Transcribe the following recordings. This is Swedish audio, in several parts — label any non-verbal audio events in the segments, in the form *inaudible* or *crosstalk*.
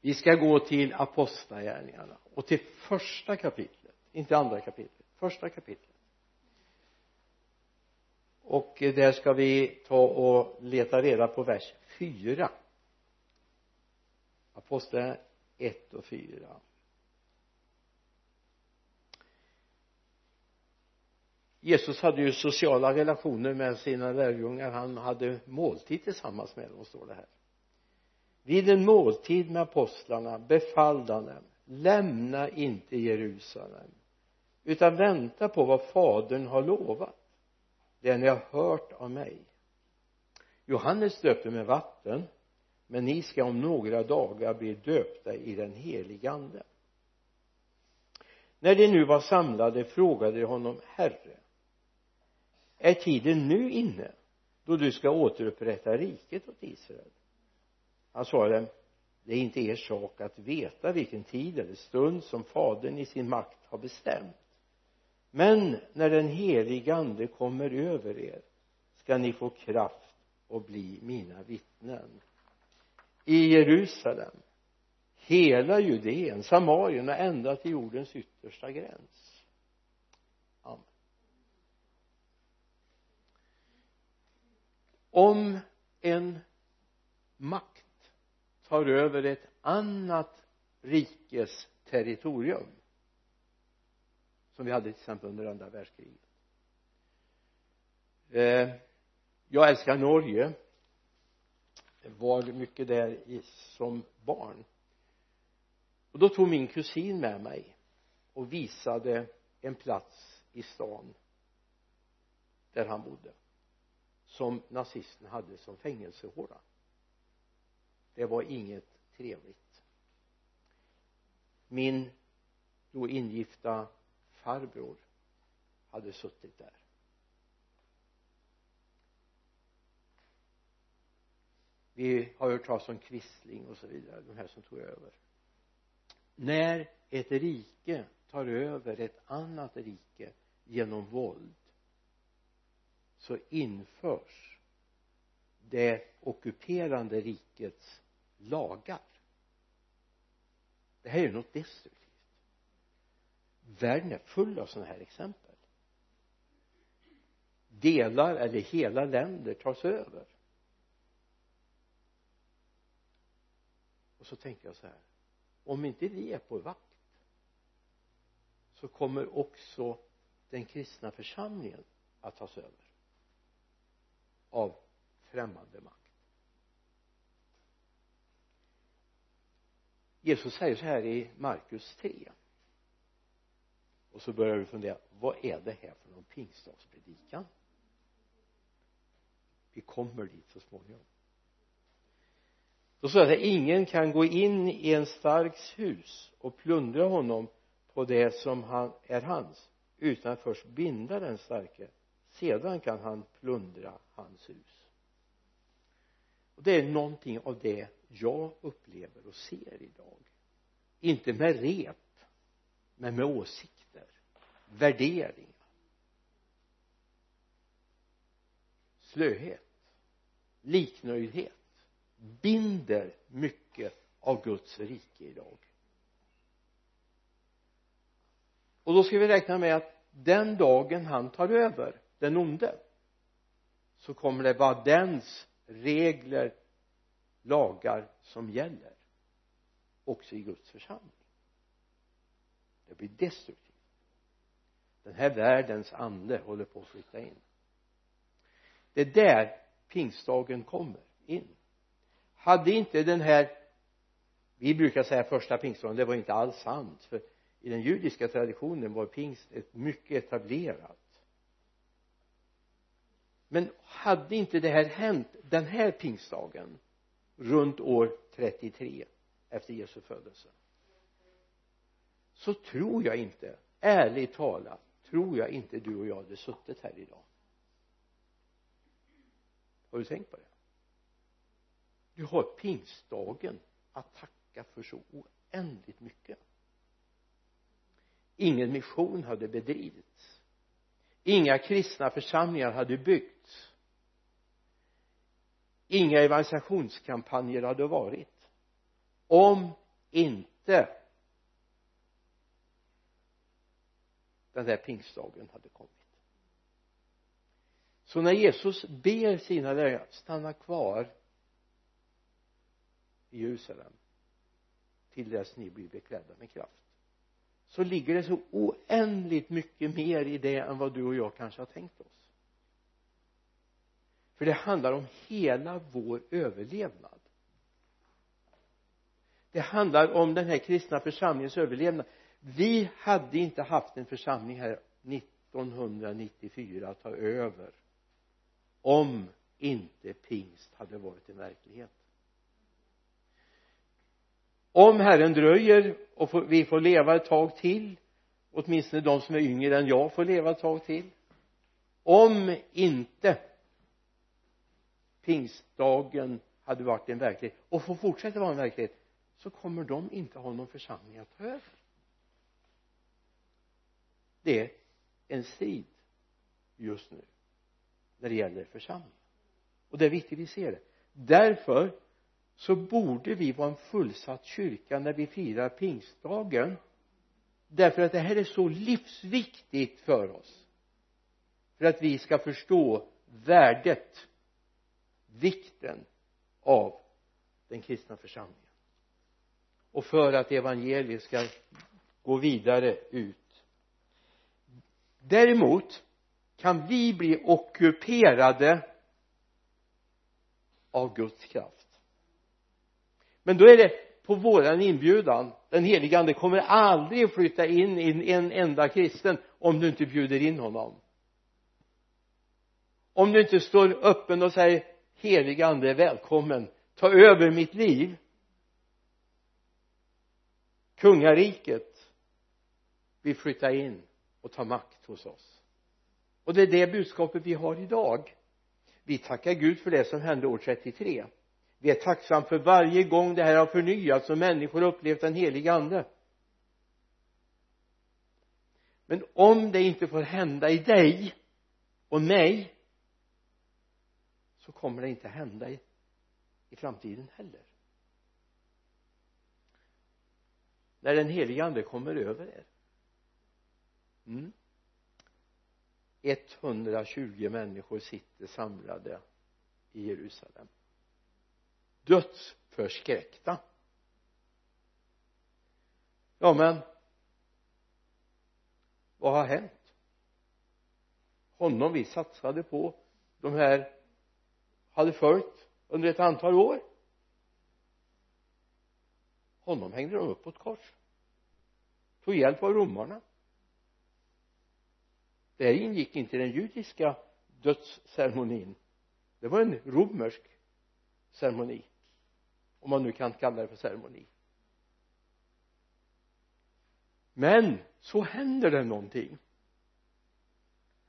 vi ska gå till apostlagärningarna och till första kapitlet inte andra kapitlet första kapitlet. Och där ska vi ta och leta reda på vers 4 apostlagärningarna 1 och 4 Jesus hade ju sociala relationer med sina lärjungar. Han hade måltid tillsammans med dem står det här vid en måltid med apostlarna befallde han dem lämna inte Jerusalem utan vänta på vad fadern har lovat. Det ni har hört av mig. Johannes döpte med vatten men ni ska om några dagar bli döpta i den helige ande. När de nu var samlade frågade de honom herre är tiden nu inne då du ska återupprätta riket åt Israel? Han svarade det är inte er sak att veta vilken tid eller stund som fadern i sin makt har bestämt. Men när den helige ande kommer över er ska ni få kraft och bli mina vittnen. I Jerusalem hela Judeen, Samarien och ända till jordens yttersta gräns. Amen. Om en makt tar över ett annat rikes territorium som vi hade till exempel under andra världskriget. Eh, jag älskar Norge. Var mycket där i, som barn. Och då tog min kusin med mig och visade en plats i stan där han bodde som nazisterna hade som fängelsehåla det var inget trevligt. Min då ingifta farbror hade suttit där. Vi har hört talas om Quisling och så vidare de här som tog över. När ett rike tar över ett annat rike genom våld så införs det ockuperande rikets lagar. Det här är något destruktivt. Världen är full av sådana här exempel. Delar eller hela länder tas över. Och så tänker jag så här om inte vi är på vakt så kommer också den kristna församlingen att tas över av främmande makt. Jesus säger så här i Markus 3 och så börjar du fundera vad är det här för någon pingstdagspredikan? Vi kommer dit så småningom. Då står det att ingen kan gå in i en starks hus och plundra honom på det som han, är hans utan att först binda den starke. Sedan kan han plundra hans hus och det är någonting av det jag upplever och ser idag. Inte med rep men med åsikter värderingar. Slöhet liknöjdhet binder mycket av Guds rike idag. Och då ska vi räkna med att den dagen han tar över den onde så kommer det vara dens regler lagar som gäller också i Guds församling. Det blir destruktivt. Den här världens ande håller på att flytta in. Det är där pingstdagen kommer in. Hade inte den här vi brukar säga första pingstdagen det var inte alls sant för i den judiska traditionen var pingst ett mycket etablerat men hade inte det här hänt den här pingstdagen runt år 33 efter Jesu födelse så tror jag inte ärligt talat tror jag inte du och jag hade suttit här idag. Har du tänkt på det? Du har pingstdagen att tacka för så oändligt mycket. Ingen mission hade bedrivits. Inga kristna församlingar hade byggts inga evangelisationskampanjer hade varit. Om inte den där pingstdagen hade kommit. Så när Jesus ber sina lärjungar stanna kvar i Jerusalem till dess ni blir beklädda med kraft så ligger det så oändligt mycket mer i det än vad du och jag kanske har tänkt oss för det handlar om hela vår överlevnad. Det handlar om den här kristna församlingens överlevnad. Vi hade inte haft en församling här 1994 att ta över om inte pingst hade varit en verklighet. Om Herren dröjer och vi får leva ett tag till åtminstone de som är yngre än jag får leva ett tag till om inte pingstdagen hade varit en verklighet och får fortsätta vara en verklighet så kommer de inte ha någon församling att ta över. Det är en strid just nu när det gäller församling och det är viktigt vi ser det. Därför så borde vi vara en fullsatt kyrka när vi firar pingstdagen. Därför att det här är så livsviktigt för oss. För att vi ska förstå värdet vikten av den kristna församlingen. Och för att evangeliet ska gå vidare ut. Däremot kan vi bli ockuperade av Guds kraft. Men då är det på våran inbjudan. Den helige ande kommer aldrig flytta in i en enda kristen om du inte bjuder in honom. Om du inte står öppen och säger helige ande är välkommen. Ta över mitt liv. Kungariket vill flytta in och ta makt hos oss. Och det är det budskapet vi har idag. Vi tackar Gud för det som hände år 33 vi är tacksamma för varje gång det här har förnyats och människor upplevt den heliga ande. Men om det inte får hända i dig och mig så kommer det inte hända i, i framtiden heller. När den helige ande kommer över er. Mm. 120 människor sitter samlade i Jerusalem. Dödsförskräckta. Ja men vad har hänt? Honom vi satsade på de här hade följt under ett antal år. Honom hängde de upp på ett kors. Tog hjälp av romarna. Det här ingick inte i den judiska dödsceremonin. Det var en romersk ceremoni om man nu kan kalla det för ceremoni. Men så händer det någonting.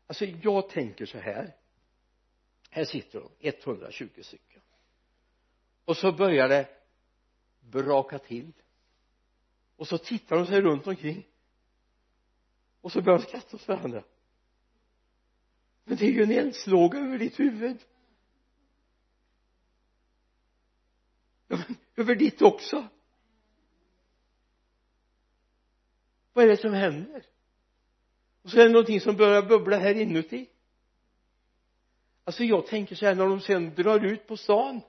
Alltså jag tänker så här här sitter de 120 stycken. Och så börjar det braka till. Och så tittar de sig runt omkring. Och så börjar de skratta åt varandra. Men det är ju en eldslåga över ditt huvud. Ja men över ditt också. Vad är det som händer? Och så är det någonting som börjar bubbla här inuti alltså jag tänker så här när de sen drar ut på stan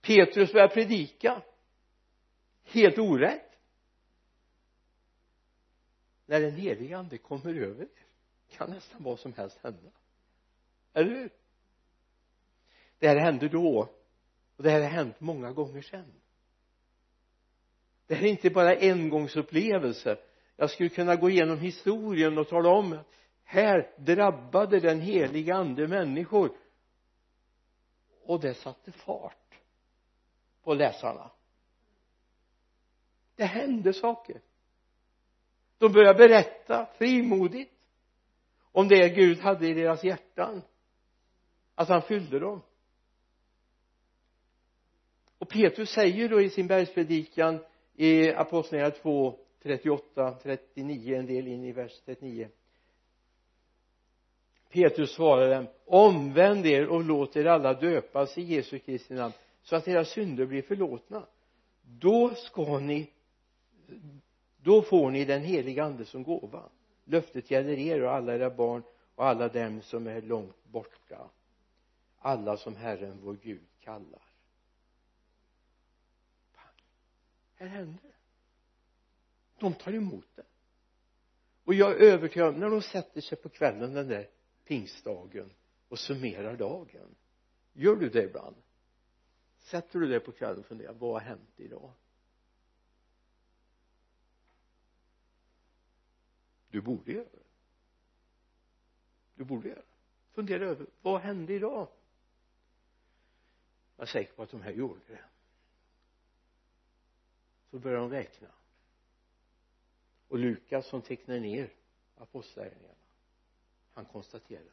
Petrus börjar predika. Helt orätt. När den helige ande kommer över er kan nästan vad som helst hända. Eller hur? Det här hände då och det här har hänt många gånger sedan det här är inte bara engångsupplevelse. Jag skulle kunna gå igenom historien och tala om här drabbade den heliga ande människor. Och det satte fart på läsarna. Det hände saker. De började berätta frimodigt om det Gud hade i deras hjärtan. Att han fyllde dem. Och Petrus säger då i sin bergspredikan i apostlagärningarna 2 38 39 en del in i vers 39 Petrus svarade omvänd er och låt er alla döpas i Jesu Kristi namn så att era synder blir förlåtna. Då ska ni då får ni den heliga ande som gåva. Löftet gäller er och alla era barn och alla dem som är långt borta. Alla som Herren vår Gud kallar. Här händer det. De tar emot det. Och jag är övertygad om när de sätter sig på kvällen den där pingstdagen och summerar dagen. Gör du det ibland? Sätter du dig på kvällen och funderar vad har hänt idag? Du borde göra det. Du borde göra det. Fundera över vad hände idag? Jag är säker på att de här gjorde det. Så börjar de räkna. Och Lukas som tecknar ner apostlagärningarna han konstaterar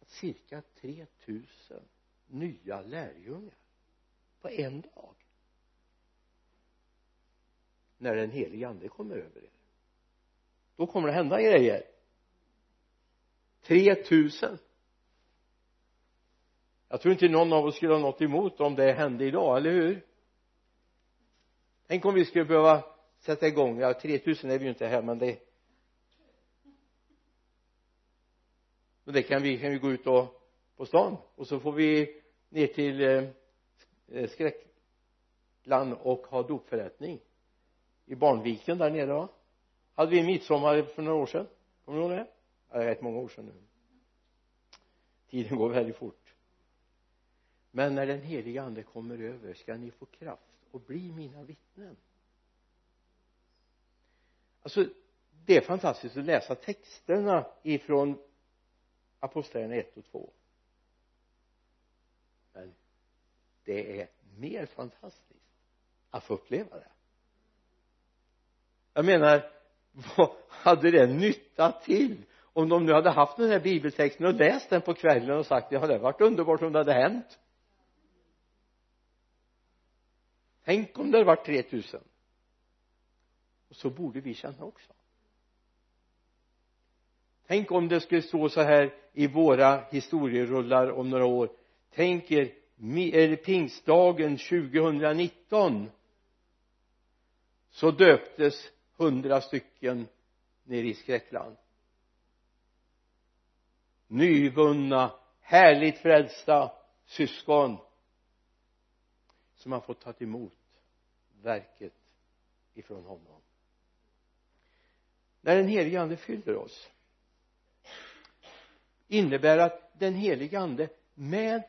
att cirka 3000 nya lärjungar på en dag. När den helige ande kommer över er då kommer det hända grejer. 3000 jag tror inte någon av oss skulle ha något emot om det hände idag, eller hur? Tänk om vi skulle behöva sätta igång, ja 3000 är vi ju inte här men det men det kan vi, kan vi gå ut och på stan. Och så får vi ner till eh, eh skräckland och ha dopförrättning. I Barnviken där nere va? Hade vi midsommar för några år sedan. Kommer du ihåg det? Ja, det är rätt många år sedan nu. Tiden går väldigt fort. Men när den heliga ande kommer över ska ni få kraft och bli mina vittnen. Alltså det är fantastiskt att läsa texterna ifrån apostlagärningarna 1 och 2 men det är mer fantastiskt att få uppleva det. Jag menar *laughs* vad hade det nytta till om de nu hade haft den här bibeltexten och läst den på kvällen och sagt ja det hade varit underbart om det hade hänt. Tänk om det hade varit 3000 och så borde vi känna också. Tänk om det skulle stå så här i våra historierullar om några år. Tänk er är pingstdagen 2019 så döptes hundra stycken nere i skräckland. Nyvunna härligt frälsta syskon som har fått ta emot verket ifrån honom. När den helige ande fyller oss innebär att den helige ande med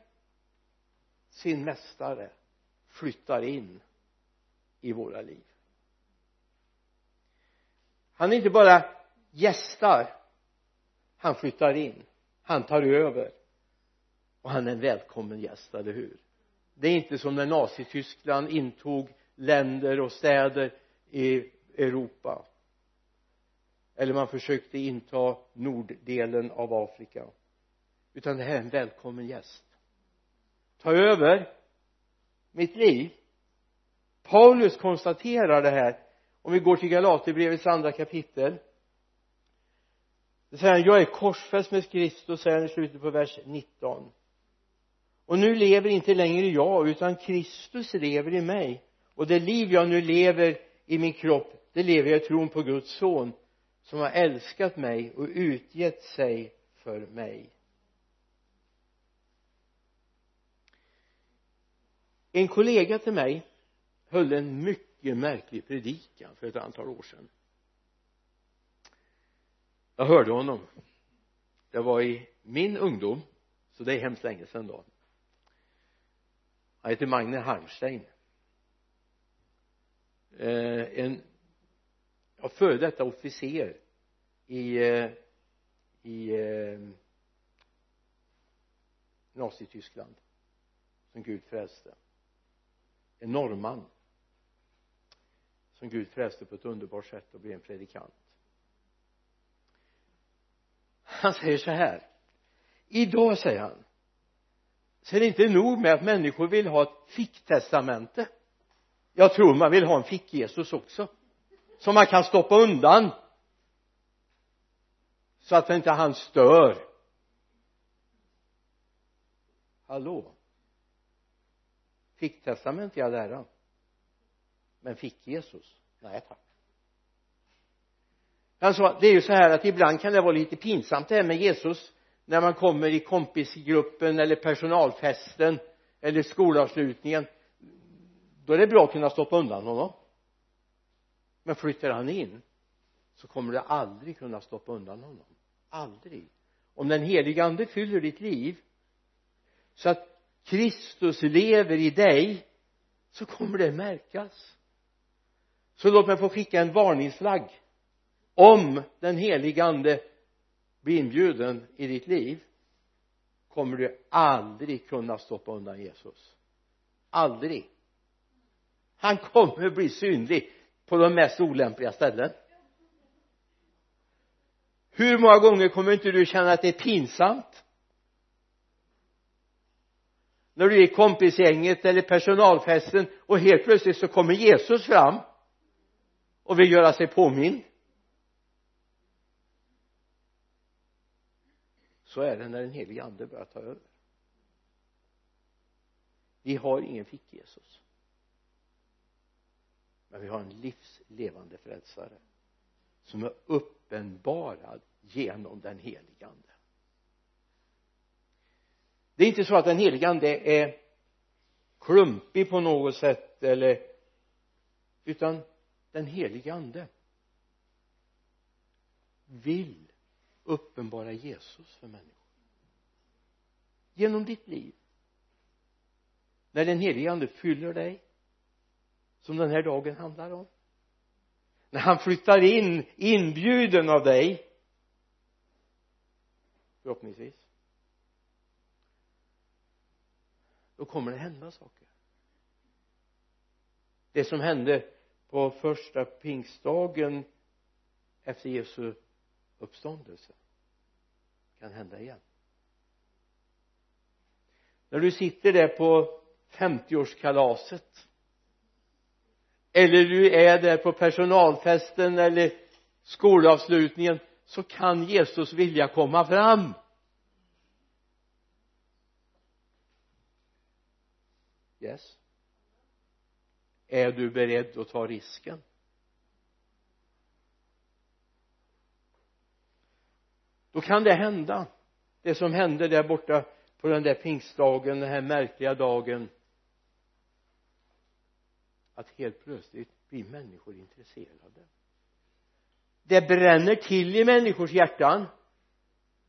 sin mästare flyttar in i våra liv. Han inte bara gästar han flyttar in han tar över. Och han är en välkommen gäst, eller hur? Det är inte som när Nazityskland intog länder och städer i Europa eller man försökte inta norddelen av Afrika. Utan det här är en välkommen gäst. Ta över mitt liv. Paulus konstaterar det här. Om vi går till Galaterbrevets andra kapitel. Det säger han jag är korsfäst med Kristus säger han i slutet på vers 19 och nu lever inte längre jag utan Kristus lever i mig. Och det liv jag nu lever i min kropp det lever jag i tron på Guds son som har älskat mig och utgett sig för mig. En kollega till mig höll en mycket märklig predikan för ett antal år sedan. Jag hörde honom. Det var i min ungdom så det är hemskt länge sedan då. Han heter Magne Harmstein eh, en ja, före detta officer i eh, i eh, Nazityskland som Gud frälste. En norrman som Gud frälste på ett underbart sätt och blev en predikant. Han säger så här. Idag säger han så är det inte nog med att människor vill ha ett ficktestamente. Jag tror man vill ha en fick-Jesus också som man kan stoppa undan. Så att inte han stör. Hallå? Fick testament jag lära men fick Jesus? Nej tack. Han sa det är ju så här att ibland kan det vara lite pinsamt det här med Jesus när man kommer i kompisgruppen eller personalfesten eller skolavslutningen. Då är det bra att kunna stoppa undan honom men flyttar han in så kommer du aldrig kunna stoppa undan honom. Aldrig. Om den helige ande fyller ditt liv så att Kristus lever i dig så kommer det märkas. Så låt mig få skicka en varningsflagg. Om den helige ande blir inbjuden i ditt liv kommer du aldrig kunna stoppa undan Jesus. Aldrig. Han kommer bli synlig på de mest olämpliga ställen. Hur många gånger kommer inte du känna att det är pinsamt? När du är i kompisgänget eller personalfesten och helt plötsligt så kommer Jesus fram och vill göra sig påmind. Så är det när den helige ande börjar ta över. Vi har ingen fick-Jesus men vi har en livslevande frälsare som är uppenbarad genom den helige ande. Det är inte så att den helige ande är klumpig på något sätt eller utan den helige ande vill uppenbara Jesus för människor. Genom ditt liv. När den helige ande fyller dig som den här dagen handlar om. När han flyttar in inbjuden av dig. Förhoppningsvis. Då kommer det hända saker. Det som hände på första pingstdagen efter Jesu uppståndelse kan hända igen. När du sitter där på 50-årskalaset eller du är där på personalfesten eller skolavslutningen så kan Jesus vilja komma fram. Yes. Är du beredd att ta risken? Då kan det hända. Det som hände där borta på den där pingstdagen den här märkliga dagen att helt plötsligt blir människor intresserade det bränner till i människors hjärtan.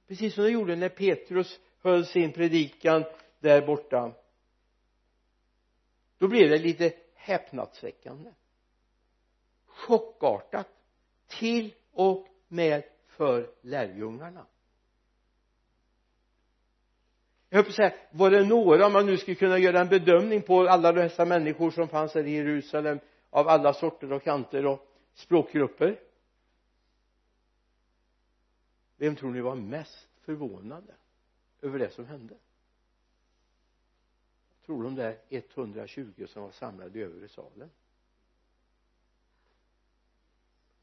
Precis som det gjorde när Petrus höll sin predikan där borta. Då blev det lite häpnadsväckande. Chockartat. Till och med för lärjungarna jag höll på att säga var det några om man nu skulle kunna göra en bedömning på alla dessa människor som fanns här i Jerusalem av alla sorter och kanter och språkgrupper? Vem tror ni var mest förvånade över det som hände? Jag tror de där 120 som var samlade i övre salen.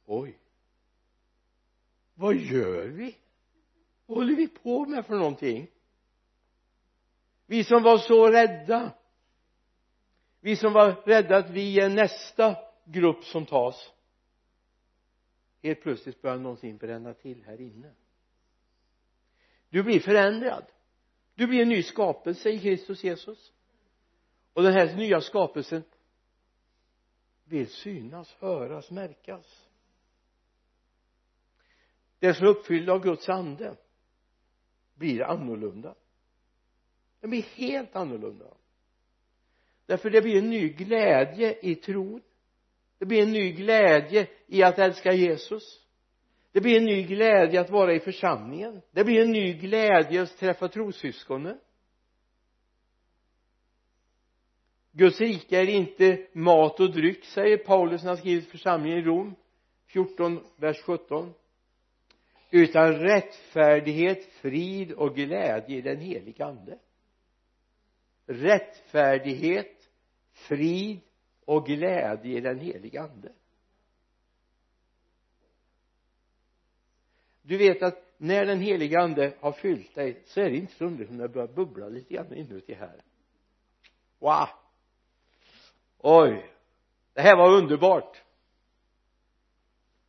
Oj. Vad gör vi? Vad håller vi på med för någonting? Vi som var så rädda. Vi som var rädda att vi är nästa grupp som tas. Helt plötsligt börjar någonting bränna till här inne. Du blir förändrad. Du blir en ny skapelse i Kristus Jesus. Och den här nya skapelsen vill synas, höras, märkas. Det som är uppfylld av Guds ande blir annorlunda den blir helt annorlunda. Därför det blir en ny glädje i tron. Det blir en ny glädje i att älska Jesus. Det blir en ny glädje att vara i församlingen. Det blir en ny glädje att träffa trossyskonen. Guds rike är inte mat och dryck säger Paulus när han skriver församlingen i Rom 14 vers 17 utan rättfärdighet, frid och glädje i den heliga ande rättfärdighet frid och glädje i den heliga ande. Du vet att när den heliga ande har fyllt dig så är det inte så underligt om det börjar bubbla lite grann inuti här. Wow! Oj! Det här var underbart!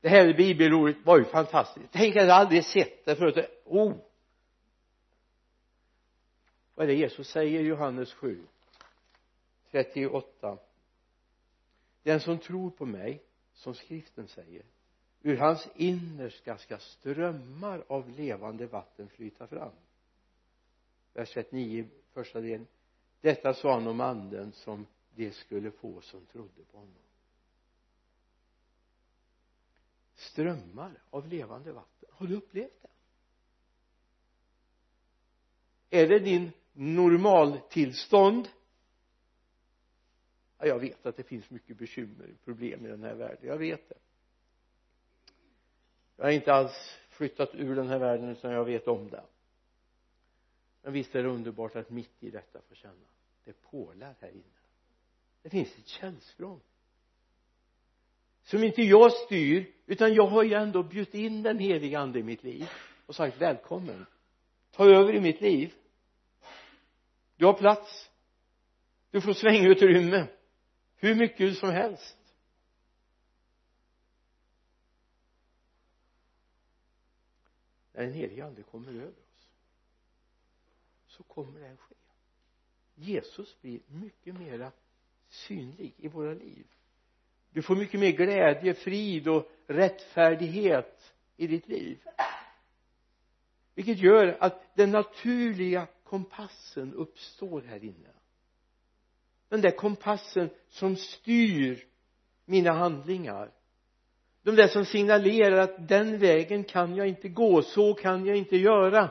Det här bibelordet. Var ju fantastiskt! Tänk att jag aldrig sett det förut. Oh! Vad är det Jesus säger i Johannes 7 38 den som tror på mig som skriften säger ur hans innerska ska strömmar av levande vatten flyta fram. Vers 39 första delen. Detta sa han om anden som de skulle få som trodde på honom. Strömmar av levande vatten. Har du upplevt det? Är det din normaltillstånd ja, jag vet att det finns mycket bekymmer och problem i den här världen. Jag vet det. Jag har inte alls flyttat ur den här världen utan jag vet om det. Men visst är det underbart att mitt i detta få känna det pålar här inne. Det finns ett källsprång. Som inte jag styr utan jag har ju ändå bjudit in den heliga ande i mitt liv och sagt välkommen. Ta över i mitt liv du har plats. Du får svängutrymme hur mycket som helst. När den helige ande kommer över oss så kommer det att ske. Jesus blir mycket mera synlig i våra liv. Du får mycket mer glädje, frid och rättfärdighet i ditt liv. Vilket gör att den naturliga kompassen uppstår här inne. Den där kompassen som styr mina handlingar. De där som signalerar att den vägen kan jag inte gå, så kan jag inte göra.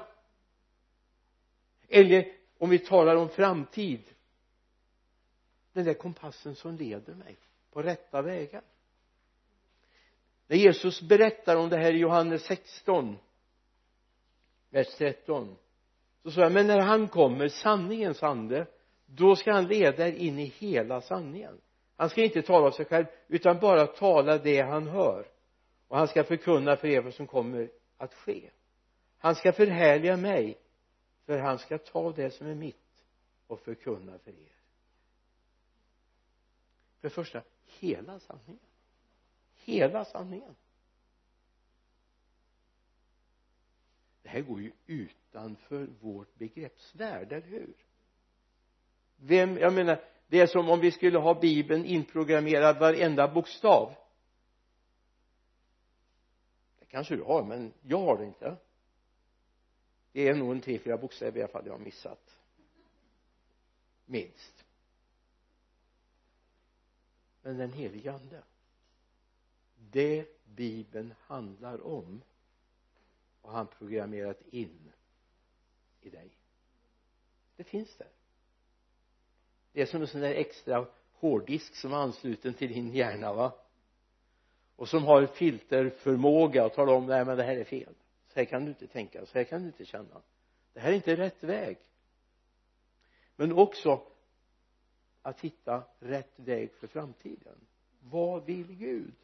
Eller om vi talar om framtid. Den där kompassen som leder mig på rätta vägar när Jesus berättar om det här i Johannes 16 vers 13 så sa jag men när han kommer sanningens ande då ska han leda er in i hela sanningen. Han ska inte tala av sig själv utan bara tala det han hör. Och han ska förkunna för er vad som kommer att ske. Han ska förhärliga mig för han ska ta det som är mitt och förkunna för er. För det första hela sanningen. Hela sanningen. Här går ju utanför vårt begreppsvärld, eller hur? Vem, jag menar det är som om vi skulle ha bibeln inprogrammerad varenda bokstav. Det kanske du har men jag har det inte. Det är nog en tre, fyra bokstäver i alla fall jag har missat. Minst. Men den helige ande det bibeln handlar om har han programmerat in i dig. Det finns där. Det är som en sån där extra hårddisk som är ansluten till din hjärna va? Och som har filterförmåga att tala om nej men det här är fel. Så här kan du inte tänka så här kan du inte känna. Det här är inte rätt väg. Men också att hitta rätt väg för framtiden. Vad vill Gud?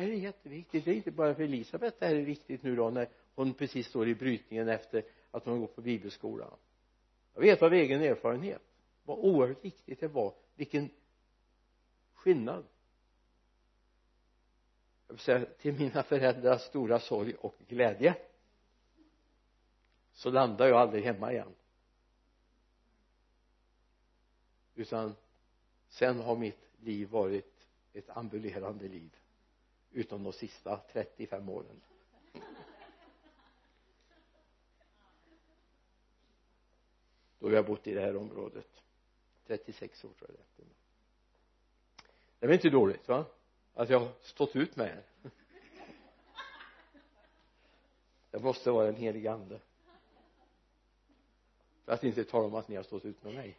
Det här är jätteviktigt. Det är inte bara för Elisabet det här är viktigt nu då när hon precis står i brytningen efter att hon går på bibelskolan. Jag vet av egen erfarenhet vad oerhört viktigt det var vilken skillnad. Jag vill säga till mina föräldrars stora sorg och glädje så landade jag aldrig hemma igen. Utan sen har mitt liv varit ett ambulerande liv utom de sista 35 åren. Då vi har bott i det här området. 36 år tror jag det är det är väl inte dåligt va? Att jag har stått ut med er. Det måste vara en helig ande. För att inte tala om att ni har stått ut med mig.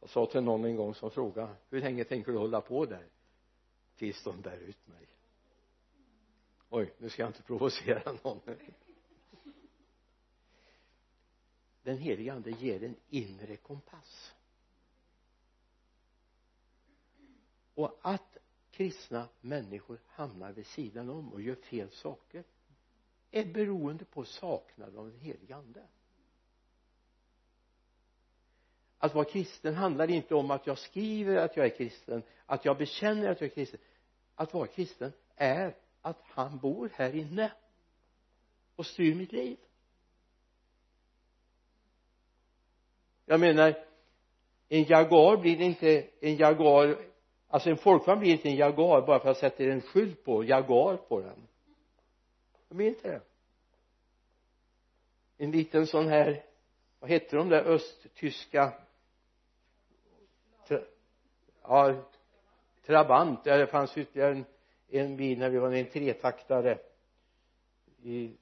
Jag sa till någon en gång som frågade hur länge tänker du hålla på där? Tills de bär ut mig. Oj nu ska jag inte provocera någon. Den helige ande ger en inre kompass. Och att kristna människor hamnar vid sidan om och gör fel saker är beroende på saknad av den helige ande. Att vara kristen handlar inte om att jag skriver att jag är kristen att jag bekänner att jag är kristen att vara kristen är att han bor här inne och styr mitt liv. Jag menar en Jaguar blir inte en Jaguar alltså en folkvagn blir inte en Jaguar bara för att jag sätter en skylt på Jaguar på den. De blir inte det. En liten sån här vad hette de där östtyska? Ja Trabant. Ja, det fanns ytterligare en, en bil när vi var en tretaktare i,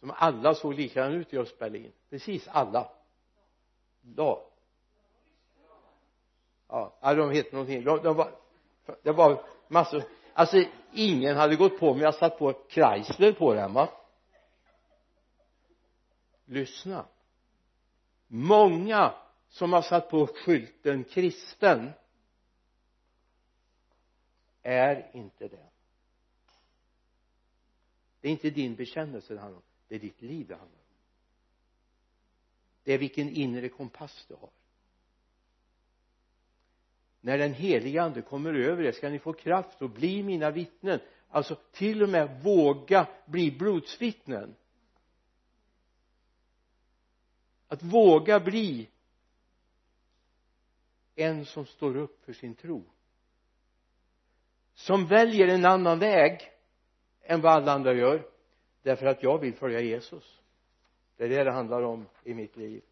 som alla såg likadana ut i Östberlin precis alla. Ja. Ja de hette någonting. De, de var det var massor. Alltså ingen hade gått på men jag satt på Chrysler på den va? Lyssna. Många som har satt på skylten kristen är inte det. Det är inte din bekännelse det handlar om. Det är ditt liv det handlar om. Det är vilken inre kompass du har. När den heliga ande kommer över er ska ni få kraft och bli mina vittnen. Alltså till och med våga bli blodsvittnen. Att våga bli en som står upp för sin tro som väljer en annan väg än vad alla andra gör därför att jag vill följa Jesus. Det är det det handlar om i mitt liv.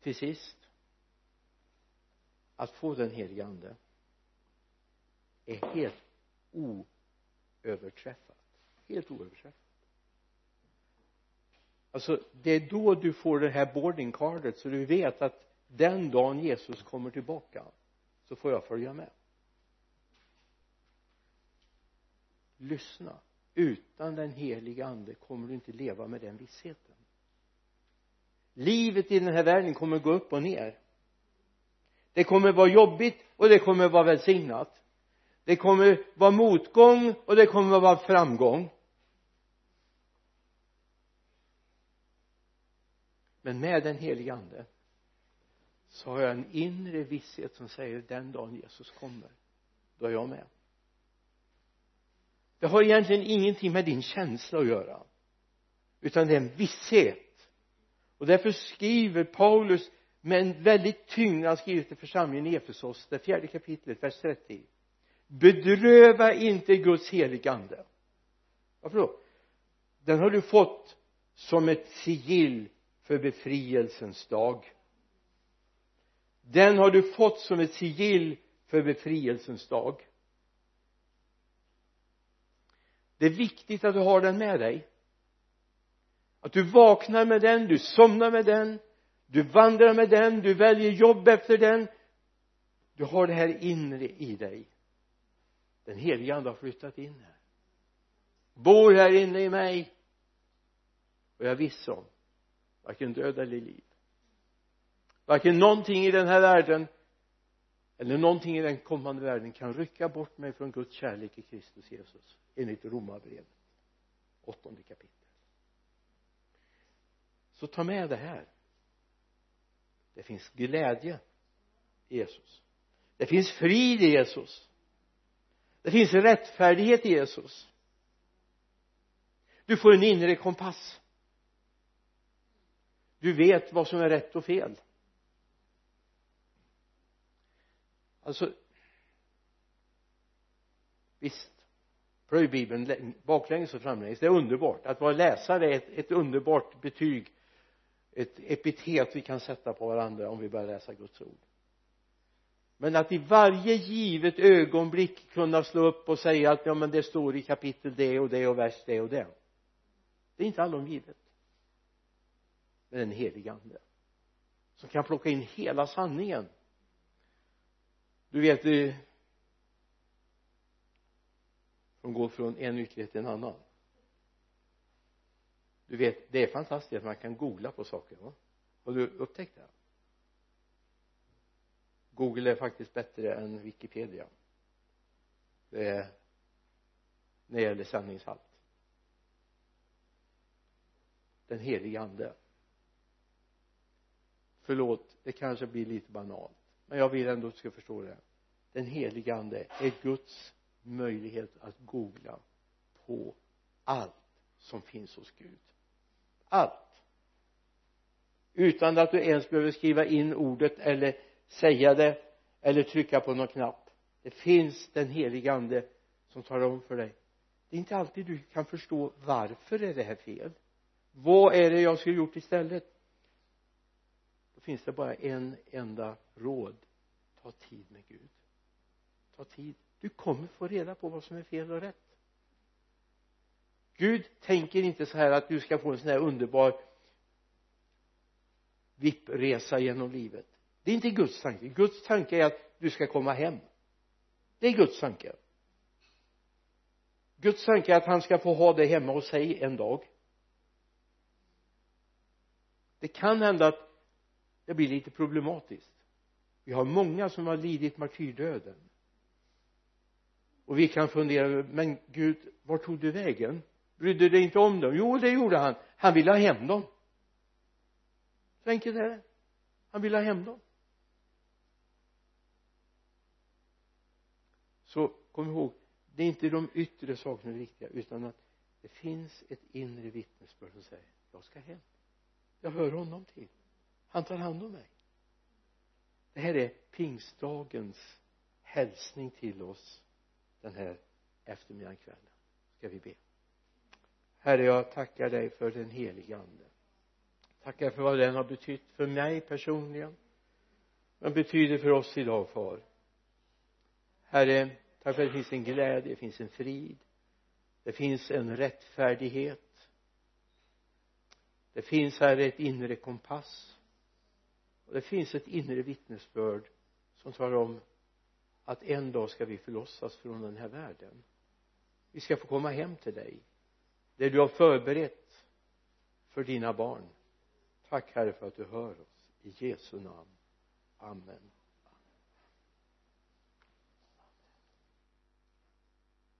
Till sist att få den helige ande är helt oöverträffat. Helt oöverträffat. Alltså det är då du får det här boarding cardet så du vet att den dagen Jesus kommer tillbaka så får jag följa med. Lyssna. Utan den heliga ande kommer du inte leva med den vissheten. Livet i den här världen kommer gå upp och ner. Det kommer vara jobbigt och det kommer vara välsignat. Det kommer vara motgång och det kommer vara framgång. Men med den helige ande så har jag en inre visshet som säger den dagen Jesus kommer då är jag med. Det har egentligen ingenting med din känsla att göra utan det är en visshet. Och därför skriver Paulus med en väldigt tyngd han skriver till församlingen i Efesos det fjärde kapitlet vers 30 bedröva inte Guds heliga ande. Varför då? Den har du fått som ett sigill för befrielsens dag den har du fått som ett sigill för befrielsens dag. Det är viktigt att du har den med dig. Att du vaknar med den, du somnar med den du vandrar med den, du väljer jobb efter den. Du har det här inre i dig. Den helige ande har flyttat in här. Bor här inne i mig. Och jag är viss om varken död eller liv varken någonting i den här världen eller någonting i den kommande världen kan rycka bort mig från Guds kärlek i Kristus Jesus enligt romarbrevet åttonde kapitel. Så ta med det här. Det finns glädje i Jesus. Det finns frid i Jesus. Det finns rättfärdighet i Jesus. Du får en inre kompass. Du vet vad som är rätt och fel. Alltså visst plöj bibeln baklänges och framlänges. Det är underbart. Att vara läsare är ett, ett underbart betyg ett epitet vi kan sätta på varandra om vi börjar läsa Guds ord. Men att i varje givet ögonblick kunna slå upp och säga att ja men det står i kapitel det och det och vers det och det. Det är inte allom givet Men den helige ande som kan plocka in hela sanningen du vet det som går från en ytterlighet till en annan. Du vet det är fantastiskt att man kan googla på saker va? Har du upptäckt det? Google är faktiskt bättre än wikipedia. Det är när det gäller sanningshalt. Den helige ande. Förlåt det kanske blir lite banalt men jag vill ändå att du ska förstå det den helige ande är Guds möjlighet att googla på allt som finns hos Gud. Allt. Utan att du ens behöver skriva in ordet eller säga det eller trycka på någon knapp. Det finns den helige ande som talar om för dig. Det är inte alltid du kan förstå varför är det här fel? Vad är det jag skulle gjort istället? Finns det bara en enda råd. Ta tid med Gud. Ta tid. Du kommer få reda på vad som är fel och rätt. Gud tänker inte så här att du ska få en sån här underbar vippresa genom livet. Det är inte Guds tanke. Guds tanke är att du ska komma hem. Det är Guds tanke. Guds tanke är att han ska få ha dig hemma hos sig en dag. Det kan hända att det blir lite problematiskt. Vi har många som har lidit martyrdöden. Och vi kan fundera men Gud var tog du vägen? Brydde du dig inte om dem? Jo det gjorde han. Han ville ha hem dem. Så enkelt är det? Han ville ha hem dem. Så kom ihåg det är inte de yttre sakerna som är viktiga utan att det finns ett inre vittnesbörd som säger jag ska hem. Jag hör honom till han tar hand om mig. Det här är pingstdagens hälsning till oss den här eftermiddagen kvällen ska vi be? Herre jag tackar dig för den heliga ande. Tackar för vad den har betytt för mig personligen vad betyder för oss idag far. Herre tack för att det finns en glädje det finns en frid. Det finns en rättfärdighet. Det finns här ett inre kompass och det finns ett inre vittnesbörd som talar om att en dag ska vi förlossas från den här världen. Vi ska få komma hem till dig det du har förberett för dina barn. Tack herre för att du hör oss. I Jesu namn. Amen.